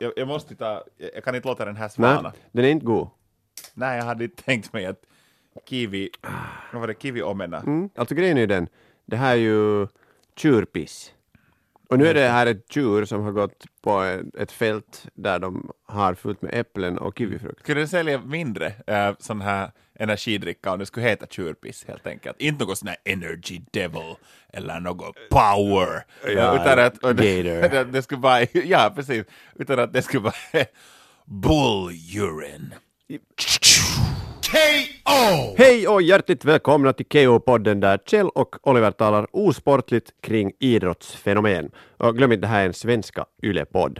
jag, jag måste ta, jag kan inte låta den här svana. Nej, den är inte god. Nej, jag hade inte tänkt mig att kiwi, vad var det, kiwi omena? Mm. Alltså grejen är ju den, det här är ju tjurpiss. Och nu är det här ett djur som har gått på ett fält där de har fullt med äpplen och kiwifrukt. Skulle du sälja mindre äh, sån här energidricka om det skulle heta tjurpiss helt enkelt? Inte något sån här energy devil eller något power. Ja, utan att, och det, det skulle vara, ja precis, utan att det skulle vara bull urine. K.O. Hej och hjärtligt välkomna till KO-podden där Kjell och Oliver talar osportligt kring idrottsfenomen. Och glöm inte, det här är en svenska YLE-podd.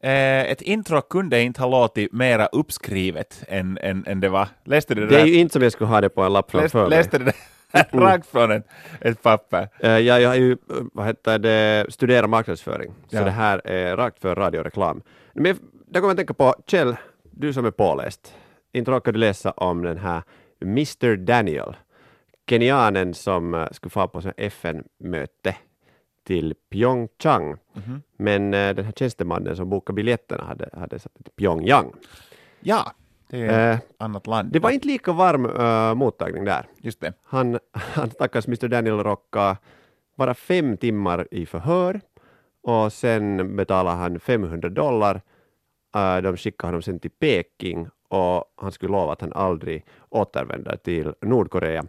Eh, ett intro kunde inte ha låtit mera uppskrivet än, än, än det var. Läste du det, Det är där? ju inte som jag skulle ha det på en lapp läste, framför läste du det där rakt från ett, ett papper? Eh, Ja, jag har ju, vad heter det, studerat marknadsföring, så Ja. det här är rakt för radioreklam. Men jag- där kommer jag tänka på, Kjell, du som är påläst, inte råkar du läsa om den här Mr Daniel, kenyanen som eh, skulle få på FN-möte till Pyeongchang. Mhm. Men eh, den här tjänstemannen som bokade biljetterna hade, hade satt till Pyongyang. Ja, det är Eh, ett annat land. det var inte lika varm eh, mottagning där. Just det. Han, han stackars Mr Daniel råkade vara fem timmar i förhör och sen betalade han 500 dollar. Eh, de skickade honom sen till Peking och han skulle lova att han aldrig återvänder till Nordkorea.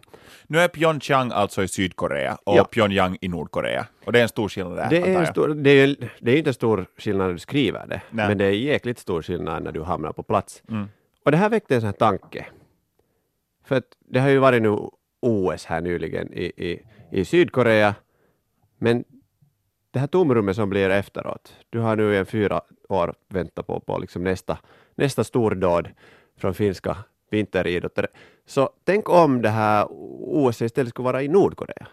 Nu är Pyeongchang alltså i Sydkorea och Ja. Pyongyang i Nordkorea. Och det är en stor skillnad där, Det är, stor, det, är, det är inte en stor skillnad när du skriver det, Nej. men det är jäkligt stor skillnad när du hamnar på plats. Mm. Och det här väckte en sån här tanke. För att det har ju varit nu OS här nyligen i, i, i Sydkorea, men det här tomrummet som blir efteråt, du har nu i en fyra år väntat på, på liksom nästa, nästa stordåd från finska vinteridrottare. Så tänk om det här OS istället skulle vara i Nordkorea.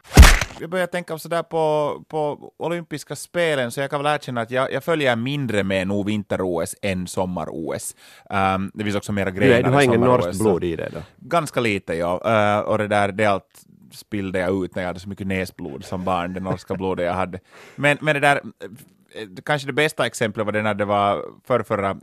Jag börjar tänka sådär på, på olympiska spelen, så jag kan väl erkänna att jag, jag följer mindre med nog vinter-OS än sommar-OS. Um, det finns också mera är, du har ingen norskt blod i dig då? Ganska lite, ja. Uh, och det där, det allt spillde jag ut när jag hade så mycket näsblod som barn, det norska blodet jag hade. Men, men det där, eh, kanske det bästa exemplet var det när det var för förra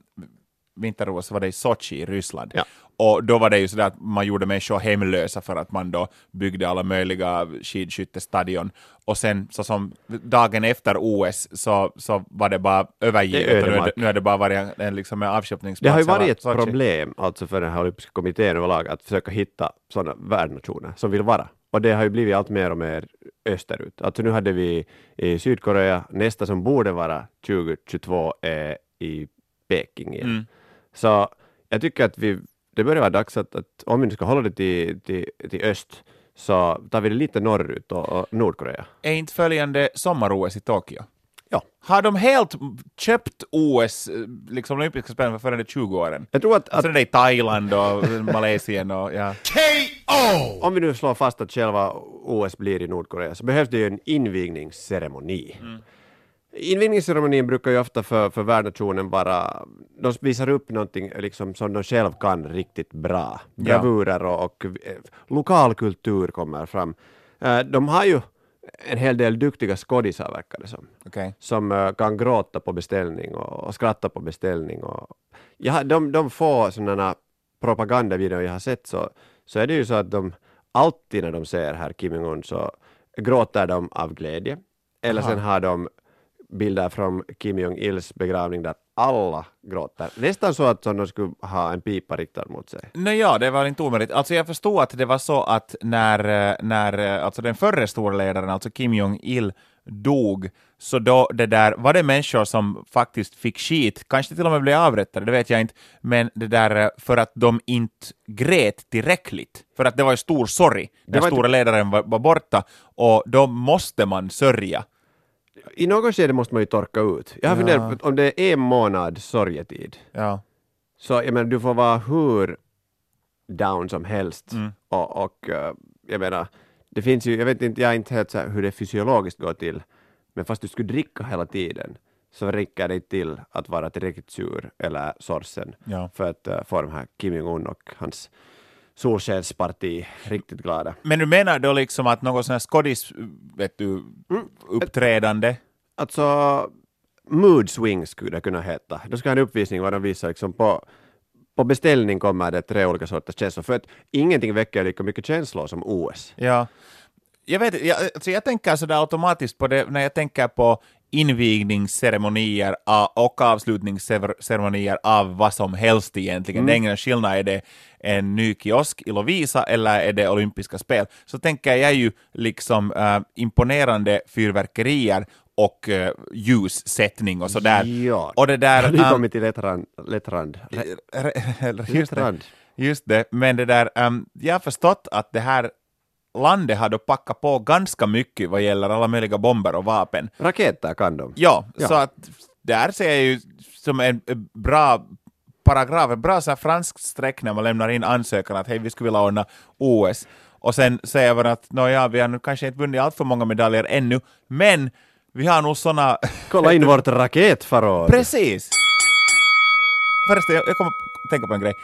vinter-OS var det i Sochi i Ryssland. Ja. Och då var det ju sådär att man gjorde människor hemlösa för att man då byggde alla möjliga skidskyttestadion. Och sen så som dagen efter OS så, så var det bara Det är övergivet nu är det, nu är det bara varit en, en, liksom en avköpningsplats. Det har ju varit ett Sochi. problem alltså för den här olympiska kommittén överlag att försöka hitta sådana värdnationer som vill vara. Och det har ju blivit allt mer och mer österut. Alltså nu hade vi i Sydkorea, nästa som borde vara 2022 är i Peking igen. Mm. Så jag tycker att vi, det börjar vara dags att, att om vi nu ska hålla det till, till, till öst så tar vi det lite norrut och, och Nordkorea. Är inte följande sommar-OS i Tokyo? Ja. Har de helt köpt OS, liksom olympiska spelen för följande 20 åren? Jag tror att, att det är i Thailand och Malaysia och ja. K.O. om vi nu slår fast att själva OS blir i Nordkorea så behövs det ju en invigningsceremoni. Invigningsceremonin brukar ju ofta för, för värdnationen vara, de visar upp någonting liksom som de själv kan riktigt bra. Bravurer och, och eh, lokalkultur kommer fram. Eh, de har ju en hel del duktiga skådisar verkar det som Okej. som eh, kan gråta på beställning och, och skratta på beställning. Och, ja, de, de få sådana propagandavideor jag har sett så, så är det ju så att de alltid när de ser herr Kim Jong-Un så gråter de av glädje. Eller Aha. sen har de bilder från Kim Jong-Ils begravning där alla gråter. Nästan så att som de skulle ha en pipa riktad mot sig. Nej, ja, det var inte omöjligt. Alltså jag förstod att det var så att när, eh, när eh, alltså den förre storledaren, alltså Kim Jong-Il, dog, så då det där, var det människor som faktiskt fick skit, kanske till och med blev avrättade, det vet jag inte, men det där eh, för att de inte grät tillräckligt, för att det var ju stor sorg ett- stora ledaren var, var borta, och då måste man sörja. I något skede måste man ju torka ut. Jag har Ja. funderat på om det är en månad sorgetid. Ja. Så jag menar, du får vara hur down som helst. Mm. Och, och eh, jag menar, det finns ju, jag vet inte, jag är inte helt så hur det fysiologiskt går till, men fast du skulle dricka hela tiden så räcker det till att vara tillräckligt sur eller sorgsen Ja. för att uh, få de här Kim Jong-Un och hans solskensparti riktigt glada. Men du menar då liksom att något sånt här skådis, vet du, uppträdande, Alltså, mood swings skulle det kunna heta. Då ska ha en uppvisning var de visar liksom på, på beställning kommer det tre olika sorters känslor. För att ingenting väcker lika mycket känslor som OS. Ja. Jag, vet, jag, alltså jag tänker sådär automatiskt på det när jag tänker på invigningsceremonier och avslutningsceremonier av vad som helst egentligen. Det är ingen skillnad, är det en ny kiosk i Lovisa eller är det olympiska spel? Så tänker jag ju liksom äh, imponerande fyrverkerier och äh, ljussättning och sådär. Ja, Och det där... Nu ähm, kommit till lättrand. lättrand. Just det. Just det, men det där, um, jag har förstått att det här landet har då packat på ganska mycket vad gäller alla möjliga bomber och vapen. Raketer kan de. Ja, Ja. så att där ser jag ju som en bra paragraf, en bra så här fransk streck när man lämnar in ansökan att hej, vi skulle vilja ordna OS. Och sen säger man att nåja, vi har nu kanske inte vunnit allt för många medaljer ännu, men vi har nog såna... Kolla in vårt raketförråd. Precis! Förresten, jag, kommer tänka på en grej.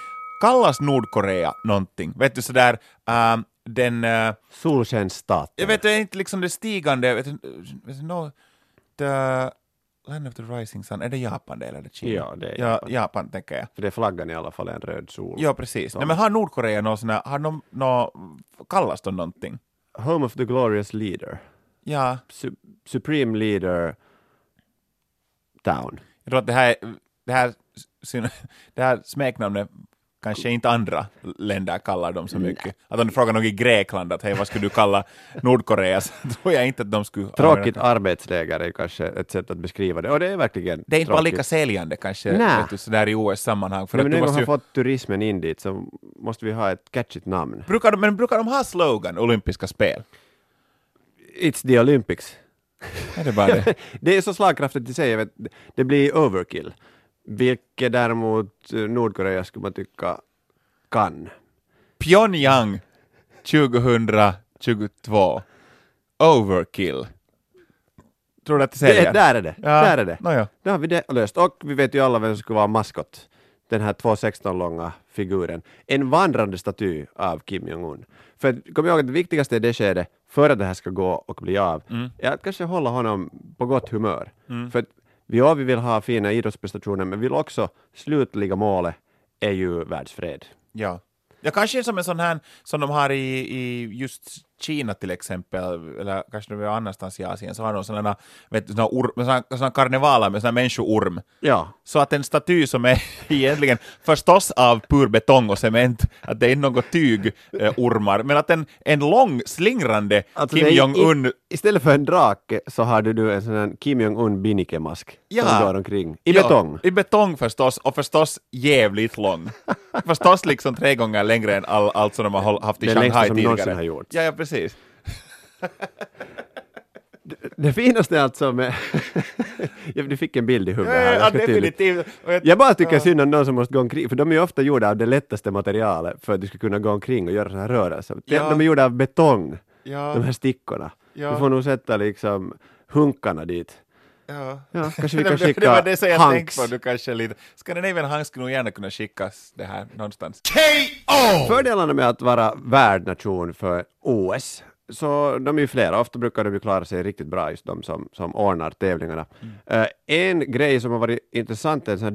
Kallas Nordkorea någonting? Vet du sådär, ähm, den... Äh, Solskensstat. jag vet inte liksom det stigande, vet du, vet no, the Land of the Rising Sun, är det Japan det eller är det Kina? Ja, det är ja, Japan. Japan. tänker jag. För det är flaggan i alla fall en röd sol. Ja, precis. Nej, men har Nordkorea någon sån här, har de nå, kallas de någonting? Home of the glorious leader. Ja, Su- Supreme leader town. jag tror att det här, det här, det här smeknamnet kanske inte andra länder kallar dem så mycket. Att om du frågar någon i Grekland att hej, vad skulle du kalla Nordkorea, så tror jag inte att de skulle... Tråkigt arbetsläger är kanske ett sätt att beskriva det. Och det är verkligen Det är inte bara lika säljande kanske, Nä. vet du, sådär i OS-sammanhang. För Nej, att men nu måste har ju, fått turismen in dit så måste vi ha ett catchigt namn. brukar, de, men brukar de ha slogan, olympiska spel? It's the Olympics. Är det bara det? det är så slagkraftigt i sig, det blir overkill. Vilket däremot eh, Nordkorea skulle man tycka kan. Pyongyang 2022. Overkill. Tror du att det säljer? Det, där är det, Ja, där är det. nåja. Då har vi det löst. Och vi vet ju alla vem som skulle vara maskot. Den här 2,16 långa figuren. En vandrande staty av Kim Jong-Un. För kom ihåg att det viktigaste i det skedet, för att det här ska gå och bli av, Mm. är att kanske hålla honom på gott humör. För att vi, ja, vi vill ha fina idrottsprestationer, men vi vill också, slutliga målet är ju världsfred. Ja. Ja, kanske som en sån här som de har i, i just Kina till exempel, eller kanske någon annanstans i Asien, så har de sådana, vet du, or, såna, såna karnevaler med såna människoorm. Ja, Så att en staty som är egentligen förstås av pur betong och cement, att det är inte något tyg, eh, men att en, en lång slingrande Alltså Kim det Jong-Un istället för en drake så har du nu en sån här Kim Jong-Un binnikemask Ja. som går omkring. I Ja, betong. I betong förstås, och förstås jävligt lång. förstås liksom tre gånger längre än all, allt som de har haft i Det Shanghai längsta som tidigare. någonsin har gjorts. Ja, ja, precis. Det finaste är alltså med... ja, du fick en bild i huvudet här. Ja, ja, definitivt. Jag- Jag bara tycker synd om någon som måste gå omkring, för de är ju ofta gjorda av det lättaste materialet för att du ska kunna gå omkring och göra sådana här rörelser. Ja. De är gjorda av betong, Ja, de här stickorna. Ja. Du får nog sätta liksom hunkarna dit. Ja. Ja, kanske vi Det- kan det- skicka Det var det jag Hanks. på, du kanske lite... Scandinavian Hanks skulle nog gärna kunna skickas det här någonstans. KO! Fördelarna med att vara värdnation för OS, så de är ju flera, ofta brukar de ju klara sig riktigt bra, just de som, som ordnar tävlingarna. Eh, en grej som har varit intressant är en sån här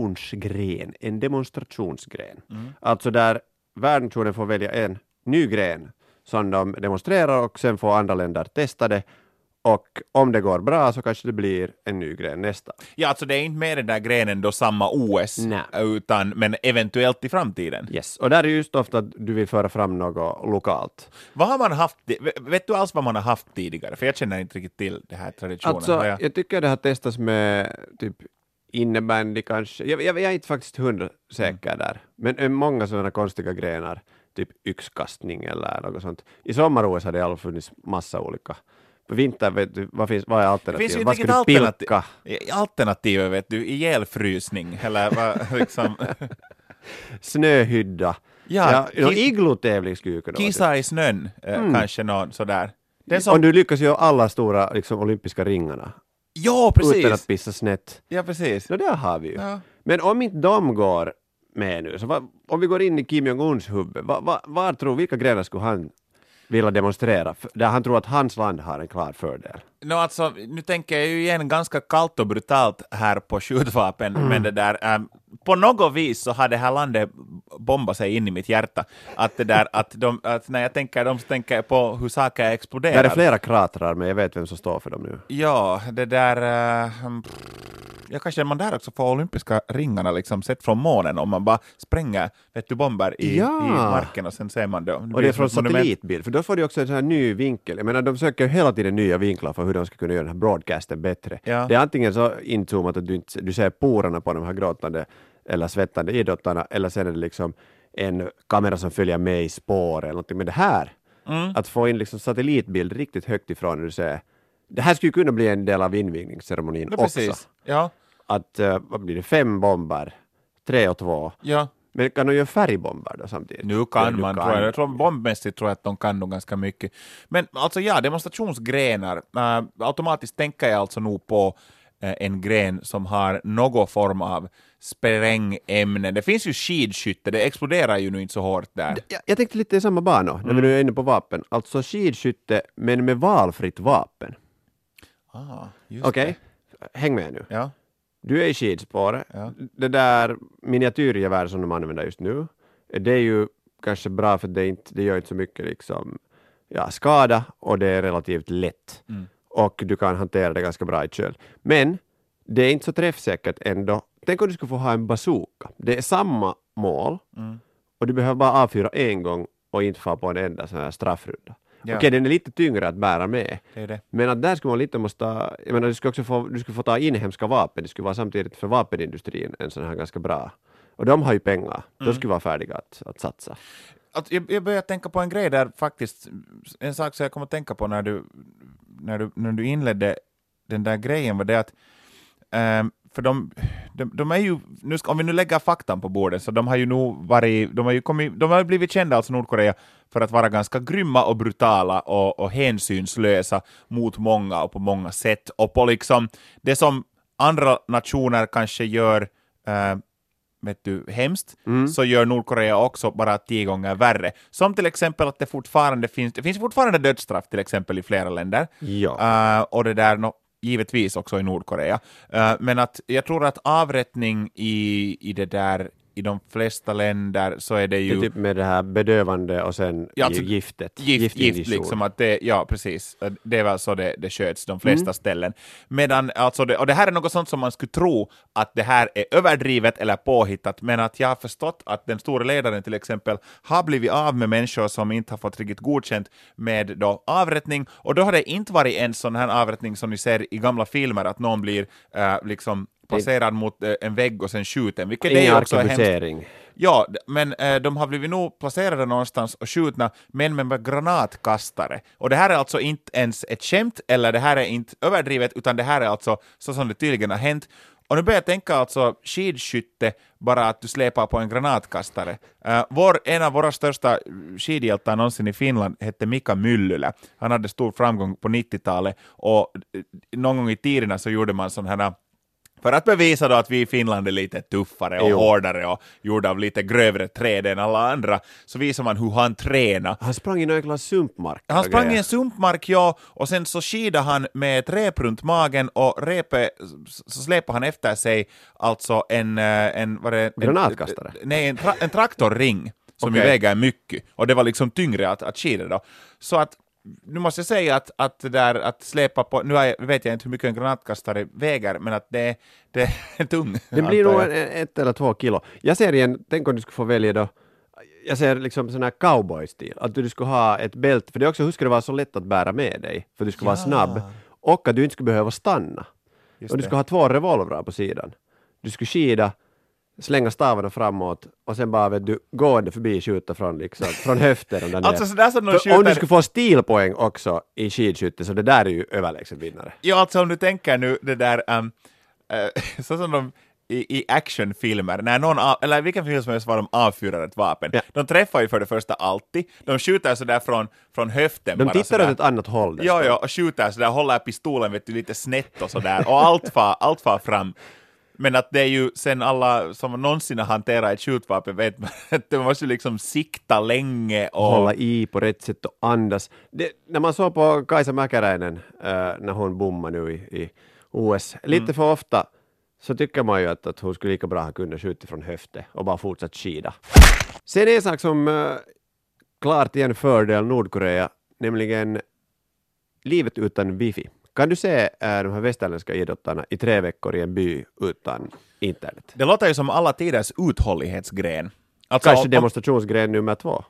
demonstrationsgren, en demonstrationsgren. Alltså där värdnationen får välja en ny gren som de demonstrerar och sen får andra länder testa det och om det går bra så kanske det blir en ny gren nästa. Ja, alltså det är inte med den där grenen då samma OS, Nej. utan, men eventuellt i framtiden. Yes. Och där är just ofta att du vill föra fram något lokalt. Vad har man haft, vet- du alls vad man har haft tidigare? För jag känner inte riktigt till det här traditionen. Alltså, jag- jag tycker det har testats med typ innebandy kanske. Jag, jag, jag är inte faktiskt hundra säker där. Men många sådana konstiga grenar, typ yxkastning eller något sånt. I sommar-OS har det i alla funnits massa olika. Vinter, vet du, vad, finns, vad är Det finns ju alternativet? Vad ska du alternativ. pilka? Alternativet vet du, ihjälfrysning, eller vad, liksom, Snöhydda. Ja, Ja, iglotävling skulle ju kunna vara kissa i snön, eh, Mm. kanske någon sådär. Det är det. som, Om du lyckas göra alla stora liksom, olympiska ringarna ja, utan precis! att pissa snett. Ja, precis. Så där har vi ju. Ja. Men om inte de går med nu, så vad, om vi går in i Kim Jong-Uns huvud, vad, vad, var tror, vilka grenar skulle han vilja demonstrera, där han tror att hans land har en klar fördel. No, alltså, nu tänker jag ju igen ganska kallt och brutalt här på skjutvapen, Mm. men det där, ähm, på något vis så har det här landet bombat sig in i mitt hjärta. Att det där, att, de, att när jag tänker dem så tänker jag på hur saker exploderar. Där är flera kratrar, men jag vet vem som står för dem nu. Ja, det där... äh, mm, ja, kanske man där också får olympiska ringarna liksom sett från månen om man bara spränger vet du, bomber i, Ja. i marken och sen ser man det. Och det är från satellitbild, för då får du också en sån här ny vinkel. Jag menar, de söker hela tiden nya vinklar för hur de ska kunna göra den här broadcasten bättre. Ja. Det är antingen så inzoomat att du, inte, du ser porerna på de här gråtande eller svettande idrottarna, eller sen är det liksom en kamera som följer med i spår eller någonting. Men det här, Mm. att få in liksom satellitbild riktigt högt ifrån när du ser det här skulle kunna bli en del av invigningsceremonin Ja, också. Ja, Att, eh, vad blir det, fem bomber, tre och två. ja. Men kan de göra färgbomber då samtidigt? Nu kan Ja, man, tror jag. jag tror bombmässigt tror jag att de kan nog ganska mycket. Men alltså ja, demonstrationsgrenar. Äh, automatiskt tänker jag alltså nog på äh, en gren som har någon form av sprängämnen. Det finns ju skidskytte, det exploderar ju nu inte så hårt där. Jag, jag tänkte lite i samma bana, när Mm. vi nu är inne på vapen. Alltså skidskytte, men med valfritt vapen. Ah, Okej? Häng med nu. Ja. Du är i skidspåret. Ja. Det där miniatyrgevär som de använder just nu, det är ju kanske bra för det, inte, det gör inte så mycket liksom, ja, skada och det är relativt lätt. Mm. Och du kan hantera det ganska bra i köl. Men det är inte så träffsäkert ändå. Tänk om du skulle få ha en bazooka. Det är samma mål Mm. och du behöver bara avfyra en gång och inte få på en enda sån här straffrunda. Ja. Okej, den är lite tyngre att bära med. Det det. Men att där skulle man lite måste, jag menar du skulle också få, du skulle få ta inhemska vapen, det skulle vara samtidigt för vapenindustrin en sån här ganska bra. Och de har ju pengar, de skulle vara färdiga att, att satsa. Att jag, jag börjar tänka på en grej där faktiskt, en sak som jag kom att tänka på när du, när du, när du inledde den där grejen var det att ehm, för de, de, de är ju, nu ska, om vi nu lägger faktan på bordet, så de har ju nog varit, de har ju kommit, de har blivit kända, alltså Nordkorea, för att vara ganska grymma och brutala och, och hänsynslösa mot många och på många sätt. Och på liksom det som andra nationer kanske gör eh, vet du, hemskt, så gör Nordkorea också bara tio gånger värre. Som till exempel att det fortfarande finns, det finns fortfarande dödsstraff till exempel i flera länder. Ja. Eh, och det där, no, givetvis också i Nordkorea. Eh, men att jag tror att avrättning i, i det där, i de flesta länder så är det Det ju... är typ med det här bedövande och sen Ja, alltså, giftet. Gift, gift Giftinjektion. liksom, att det, ja precis, det är väl så det, det sköts de flesta ställen. Medan, alltså det, och det här är något sånt som man skulle tro att det här är överdrivet eller påhittat, men att jag har förstått att den stora ledaren till exempel har blivit av med människor som inte har fått riktigt godkänt med då avrättning, och då har det inte varit en sån här avrättning som ni ser i gamla filmer, att någon blir äh, liksom placerad mot eh, en vägg och sen skjuten, vilket det är Ingen ju också hemskt. arkebusering. Ja, men eh, de har blivit nog placerade någonstans och skjutna, men med granatkastare. Och det här är alltså inte ens ett skämt, eller det här är inte överdrivet, utan det här är alltså så som det tydligen har hänt. Och nu börjar jag tänka alltså skidskytte, bara att du släpar på en granatkastare. Eh, vår, en av våra största skidhjältar någonsin i Finland hette Mika Myllylä. Han hade stor framgång på 90-talet och någon gång i tiderna så gjorde man sån här för att bevisa då att vi i Finland är lite tuffare och Jo. hårdare och gjorda av lite grövre träd än alla andra, så visar man hur han tränar. Han sprang i någon jäkla sumpmark. Han sprang i grejer. en sumpmark, ja, och sen så skidade han med ett rep runt magen och repet så släpade han efter sig alltså en... eh, en, var det, en Granatkastare? Nej, en, tra, en traktorring som ju Okej. väger mycket, och det var liksom tyngre att, att skida då. Så att nu måste jag säga att, att det där att släpa på, nu jag, vet jag inte hur mycket en granatkastare väger, men att det, det är tung. Det blir nog ett eller två kilo. Jag ser igen, tänk om du skulle få välja då, jag ser liksom sån här cowboy-stil, att du skulle ha ett bälte, för det är också, hur ska det vara så lätt att bära med dig? För du skulle vara Ja. snabb, och att du inte skulle behöva stanna. Just och du skulle ha två revolvrar på sidan. Du skulle skida, slänga stavarna framåt och sen bara vet du, gående förbi skjuta från, liksom, från höften och där Alltså sådär som de För Om du skjuter... skulle få stilpoäng också i skidskytte, så det där är ju överlägset vinnare. Ja, alltså om du tänker nu det där, um, eh, så som de i, i actionfilmer, när någon, av, eller vilken film som helst var de avfyrar ett vapen, Ja. de träffar ju för det första alltid, de skjuter sådär från, från höften De bara tittar sådär. åt ett annat håll. Ja, ja, och skjuter sådär, håller pistolen vet du, lite snett och sådär, och allt far, allt far fram. Men att det är ju sen alla som någonsin har hanterat ett skjutvapen vet man att man måste ju liksom sikta länge och... hålla i på rätt sätt och andas. Det, när man såg på Kaisa Mäkäräinen äh, när hon bommade nu i, i OS, lite Mm. för ofta, så tycker man ju att, att hon skulle lika bra ha kunnat skjuta från höften och bara fortsatt skida. Sen en sak som äh, klart är en fördel Nordkorea, nämligen livet utan wifi. Kan du se äh, de här västerländska idrottarna i tre veckor i en by utan internet? Det låter ju som alla tiders uthållighetsgren. Alltså, Kanske om- demonstrationsgren nummer två.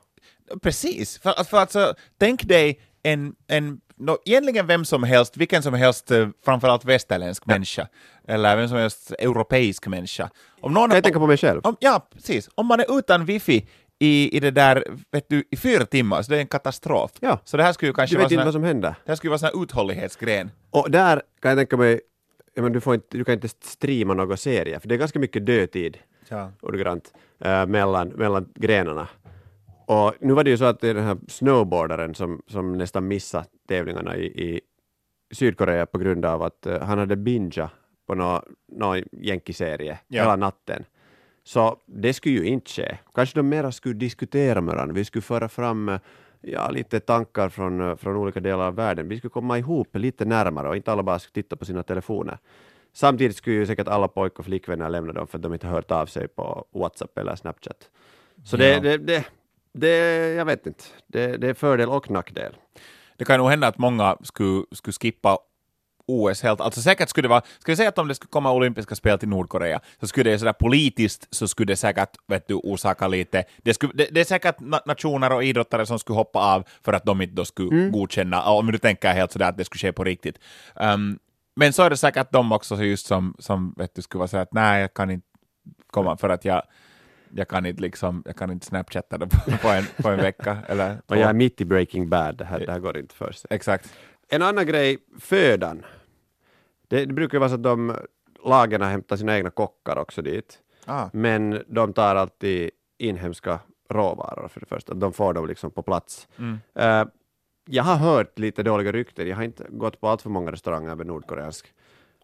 Precis, för, att- för alltså, tänk dig en, en no, egentligen vem som helst, vilken som helst, eh, framförallt västerländsk människa, eller vem som helst europeisk människa. Om någon, Jag tänker på mig själv. om, ja, precis. Om man är utan wifi i, i det där, vet du, i fyra timmar, så det är en katastrof. Ja. Så det här skulle ju kanske Du vara vet inte sån vad som händer. det här skulle vara här uthållighetsgren. Och där kan jag tänka mig, ja, men du, får inte, du kan inte streama några serier, för det är ganska mycket dödtid Ja. ordagrant äh, mellan, mellan grenarna. Och nu var det ju så att det är den här snowboardaren som, som nästan missade tävlingarna i, i Sydkorea på grund av att eh, han hade binga på någon nå jänkiserie Ja. hela natten. Så det skulle ju inte ske. Kanske de mera skulle diskutera med varandra. Vi skulle föra fram eh, ja, lite tankar från, eh, från olika delar av världen. Vi skulle komma ihop lite närmare och inte alla bara skulle titta på sina telefoner. Samtidigt skulle ju säkert alla pojk och flickvänner lämna dem för att de inte hört av sig på WhatsApp eller Snapchat. Så det, Ja. det, det, det, jag vet inte, det, det är fördel och nackdel. Det kan nog hända att många skulle, skulle skippa OS helt. Alltså säkert skulle det vara, ska vi säga att om det skulle komma olympiska spel till Nordkorea, så skulle det sådär politiskt, så skulle det säkert, vet du, orsaka lite, det, skulle, det, det är säkert na- nationer och idrottare som skulle hoppa av för att de inte då skulle godkänna, om du tänker helt sådär att det skulle ske på riktigt. Um, men så är det säkert de också så just som, som vet du, skulle vara sådär att nej, jag kan inte komma för att jag jag kan inte liksom, jag kan inte snapchatta det på, en, på en vecka eller. Och jag är mitt i Breaking Bad, det här, det här går inte för sig. Exakt. En annan grej, födan. Det, det brukar ju vara så att de lagarna hämtar sina egna kockar också dit. Ah. Men de tar alltid inhemska råvaror för det första. De får dem liksom på plats. Mm. Eh, jag har hört lite dåliga rykten. Jag har inte gått på allt för många restauranger med nordkoreansk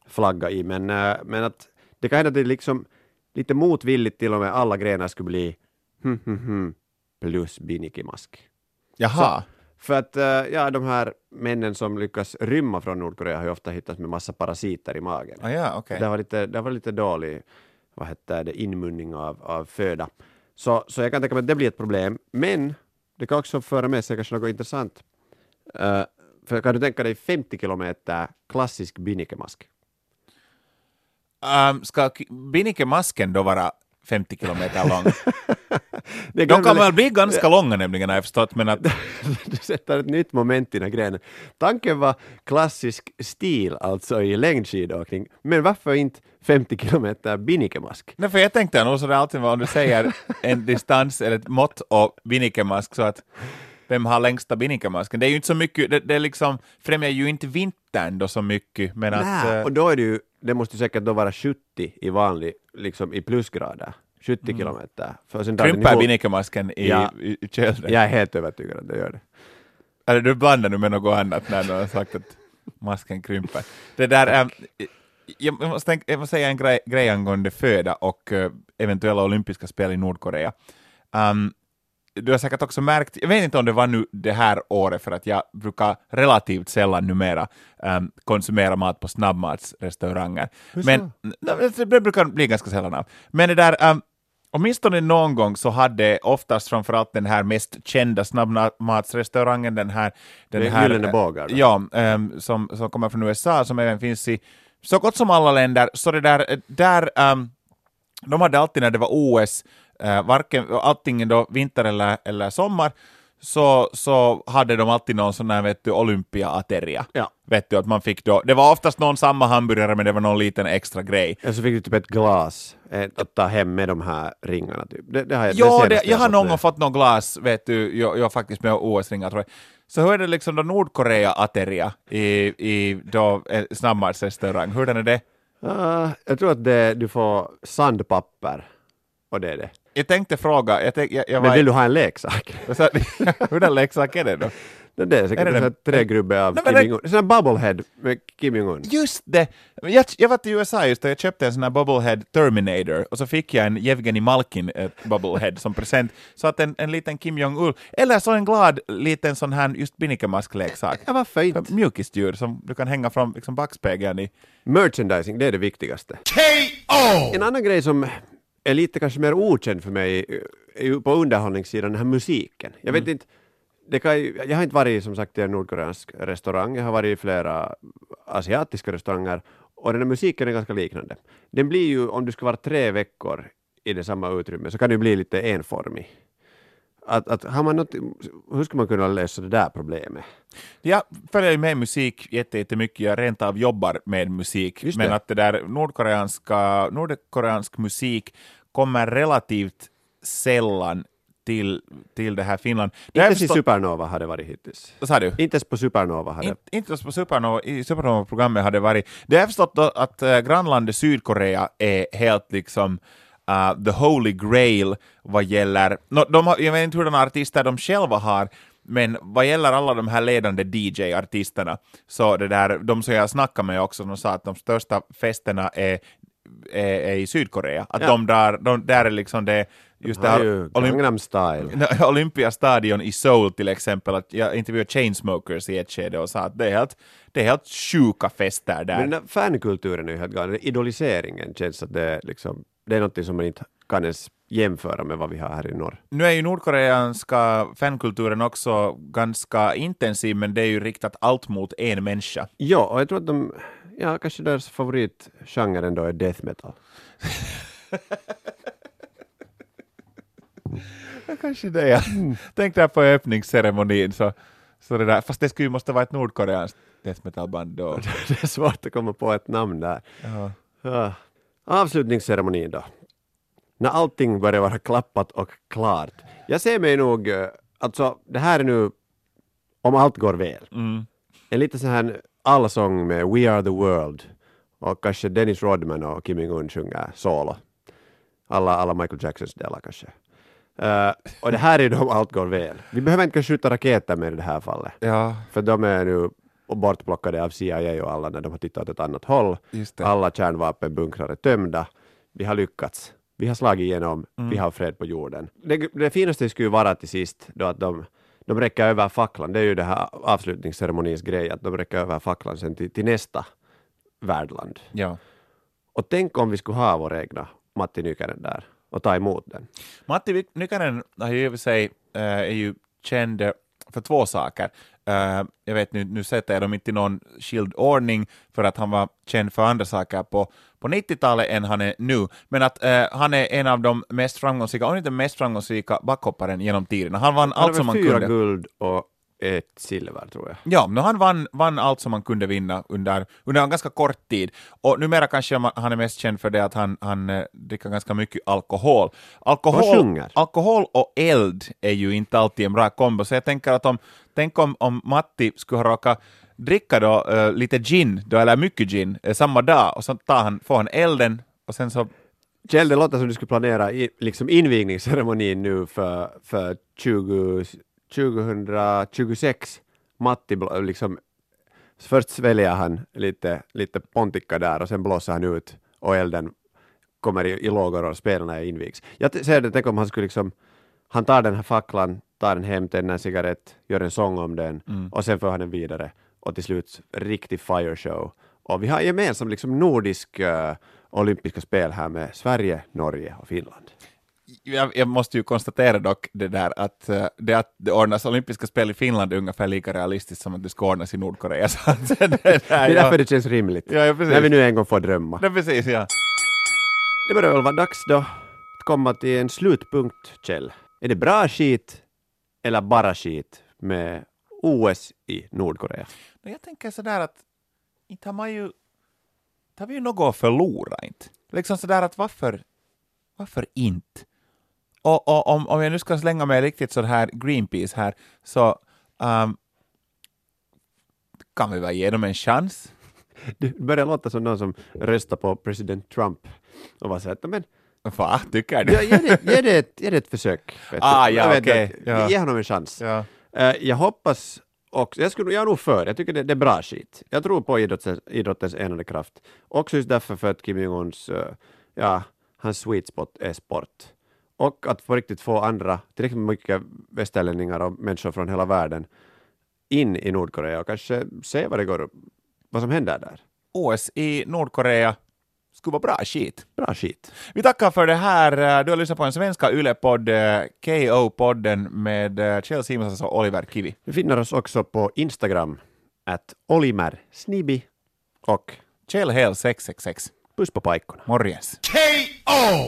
flagga i, men, eh, men att det kan hända att det liksom lite motvilligt till och med alla grenar skulle bli hm, hm, hm, plus binikimask. Jaha. För att eh, ja, de här männen som lyckas rymma från Nordkorea har ju ofta hittats med massa parasiter i magen. Ah, ja, okej. Det var lite, det var lite dålig vad heter det, inmunning av, av föda. Så, så jag kan tänka mig att det blir ett problem. Men det kan också föra med sig kanske något intressant. Eh, för kan du tänka dig 50 kilometer klassisk binikemask? Um, ska Binnike-masken då vara 50 kilometer lång? Det De kan väl- väl bli ganska långa nämligen har jag förstått, men att du sätter ett nytt moment i den här grenen. Tanken var klassisk stil, alltså i längdskidåkning. Men varför inte 50 kilometer binikemask? Nej, för jag tänkte nog så det alltid om du säger en distans eller ett mått och Binnike-mask så att vem har längsta Binnike-masken? Det är ju inte så mycket, det, det är liksom, främjar ju inte vintern då så mycket, men att... Nä, eh, och då är det ju, det måste säkert då vara 70 i vanlig, liksom i plusgrader. 70 kilometer. För sen Krymper ihop. I, Ja. i, i kölden? Jag är helt övertygad att det gör det. Eller du blandar nu med något annat när du har sagt att masken krymper. Det där, ähm, jag, måste tänka, jag måste säga en grej, grej angående föda och eh, eventuella olympiska spel i Nordkorea. Um, du har säkert också märkt, jag vet inte om det var nu det här året, för att jag brukar relativt sällan numera um, konsumera mat på snabbmatsrestauranger. Men det brukar bli ganska sällan av. Men det där, um, åtminstone någon gång så hade oftast framförallt den här mest kända snabbmatsrestaurangen, den här... Den Det är här Gyllene bågar, då? Ja, um, som, som kommer från USA, som även finns i så gott som alla länder. Så det där, där um, de hade alltid när det var OS, eh, varken, antingen då vinter eller, eller sommar, så, så hade de alltid någon sån här vet du, Olympia-ateria. Ja. Vet du, att man fick då, det var oftast någon samma hamburgare, men det var någon liten extra grej. Eller så fick du typ ett glas eh, att ta hem med de här ringarna. Typ. Det, det har jag, Jo, det, jag har fått någon gång fått något glas, vet du, jag, jag har faktiskt med OS-ringar tror jag. Så hur är det liksom då Nordkorea-ateria i, i då, eh, snabbmatsrestaurang, hur är det? Ah, jag tror att det, du får sandpapper och det är det. Jag tänkte fråga, jag, tänk, jag, jag Men var vill du ha en leksak? Sa, Hurdan leksak är det då? Det är säkert Är det en trägrubbe av Nej, men Kim det- Jong-Un. En sån här bubblehead med Kim Jong-Un. Just det! Jag, jag var till USA just och jag köpte en sån här Bubblehead Terminator och så fick jag en Jevgenij Malkin eh, Bubblehead som present. Så att en, en liten Kim Jong-Un, eller så en glad liten sån här just binnikemask-leksak. Ja, varför inte? Mjukisdjur som du kan hänga från liksom backspegeln i. Merchandising, det är det viktigaste. K.O. En annan grej som är lite kanske mer okänd för mig ju på underhållningssidan den här musiken. Jag vet inte, det kan, jag har inte varit som sagt i en nordkoreansk restaurang, jag har varit i flera asiatiska restauranger och den här musiken är ganska liknande. Den blir ju, om du ska vara tre veckor i det samma utrymme, så kan det bli lite enformig. Att, att har man något, hur ska man kunna lösa det där problemet? Jag följer ju med musik jätte- jättemycket, jag rent av jobbar med musik, men att det där nordkoreanska, nordkoreansk musik kommer relativt sällan till, till det här Finland. Det Inte ens i Supernova har det varit hittills. Vad sa du? Inte ens på Supernova har det. In, inte ens på Supernova, i Supernova-programmet hade varit... Det har jag förstått att uh, grannlandet Sydkorea är helt liksom uh, the holy grail vad gäller... No, de har, jag vet inte hurdana artister de själva har, men vad gäller alla de här ledande DJ-artisterna, så det där, de som jag snackade med också, de sa att de största festerna är, är, är i Sydkorea. Att Ja. de där, de, där är liksom det... Just det har här ju Gangnam style. Olympiastadion i Seoul till exempel, att jag intervjuade Chainsmokers i ett skede och sa att det är helt, det är helt sjuka fester där. Men den fankulturen är ju helt galen. Idoliseringen känns att det är, liksom, det är något som man inte kan ens jämföra med vad vi har här i norr. Nu är ju nordkoreanska fankulturen också ganska intensiv, men det är ju riktat allt mot en människa. Ja, och jag tror att de, ja, kanske deras favoritgenre ändå är death metal. Kanske det, ja. Tänk där på öppningsceremonin, så, så det där, fast det skulle ju måste vara ett nordkoreanskt death metal-band då. det är svårt att komma på ett namn där. Ja. Ja. Avslutningsceremonin då. När allting börjar vara klappat och klart. Jag ser mig nog, eh, alltså det här är nu, om allt går väl, Mm. en liten sån här allsång med We are the world och kanske Dennis Rodman och Kim Jong-Un sjunger solo. Alla, alla Michael Jacksons delar kanske. Eh, och det här är då om allt går väl. Vi behöver inte skjuta raketer med i det här fallet, ja, för de är nu bortplockade av CIA och alla när de har tittat åt ett annat håll. Alla kärnvapenbunkrar är tömda. Vi har lyckats. Vi har slagit igenom. Vi har fred på jorden. Det, det finaste skulle ju vara till sist då att de, de räcker över facklan. Det är ju det här avslutningsceremonins grej, att de räcker över facklan sen till, till nästa värdland. Ja. Och tänk om vi skulle ha vår egna Matti Nykänen där och ta emot den. Matti Nykänen har ju i och för sig, eh, är ju känd eh, för två saker. Jag vet nu, nu sätter jag dem inte i någon skild ordning för att han var känd för andra saker på, på 90-talet än han är nu. Men att eh, han är en av de mest framgångsrika, om inte mest framgångsrika backhopparen genom tiderna. Han vann Han allt som man fyra kunde. guld och ett silver tror jag. Ja, men han vann, vann allt som man kunde vinna under, under en ganska kort tid. Och numera kanske man- han är mest känd för det att han, han eh, dricker ganska mycket alkohol. Alkohol, Och alkohol och eld är ju inte alltid en bra kombo, så jag tänker att om, tänk om, om Matti skulle ha råkat dricka då, eh, lite gin, då, eller mycket gin, eh, samma dag, och så tar han, får han elden, och sen så Kjell, det låter som du skulle planera i, liksom invigningsceremonin nu för, för 20, 2026. Matti, liksom, först sväljer han lite, lite pontikka där och sen blåser han ut och elden kommer i, i lågor och spelarna invigs. Jag ser det, tänk om han skulle liksom, han tar den här facklan, tar den hem, tänder en cigarett, gör en sång om den och sen för han den vidare och till slut riktig fire show. Och vi har gemensamt liksom nordisk eh, olympiska spel här med Sverige, Norge och Finland. jag, jag måste ju konstatera dock det där att eh, det att det ordnas olympiska spel i Finland är ungefär lika realistiskt som att det ska ordnas i Nordkorea. Så det, där, Det är ja. därför det känns rimligt. Ja, ja, när vi nu en gång får drömma. Är precis, ja. Det börjar väl vara dags då att komma till en slutpunkt, Kjell. Är det bra skit eller bara skit med OS i Nordkorea? Men jag tänker sådär att inte har man ju, inte har vi ju något att förlora inte. Liksom sådär att varför, varför inte? Och, och om, om jag nu ska slänga mig riktigt så här Greenpeace här, så um, kan vi väl ge dem en chans? Det börjar låta som någon som röstar på president Trump och var så att men Va, tycker du? ja, ge, det, ge, det ett, ge det ett försök. Ah, ja, Jag okej, att- ja. Ge honom en chans. Ja. Eh, jag hoppas också, jag, skulle, jag är nog för, jag tycker det, det är bra skit. Jag tror på idrottens, idrottens enande kraft. Också just därför för att Kim Jong-Uns, uh, ja, hans sweet spot är sport. Och att på riktigt få andra, tillräckligt mycket västerlänningar och människor från hela världen in i Nordkorea och kanske se vad det går, vad som händer där. OS i Nordkorea skulle vara bra skit. Bra skit. Vi tackar för det här. Du har lyssnat på en svenska YLE-podd, KO-podden med eh, Kjell Simonsson och Oliver Kivi. Du finner oss också på Instagram, att Olimer Snibi och Kjell Hel 666. puss på pajkorna. Morjens. K.O.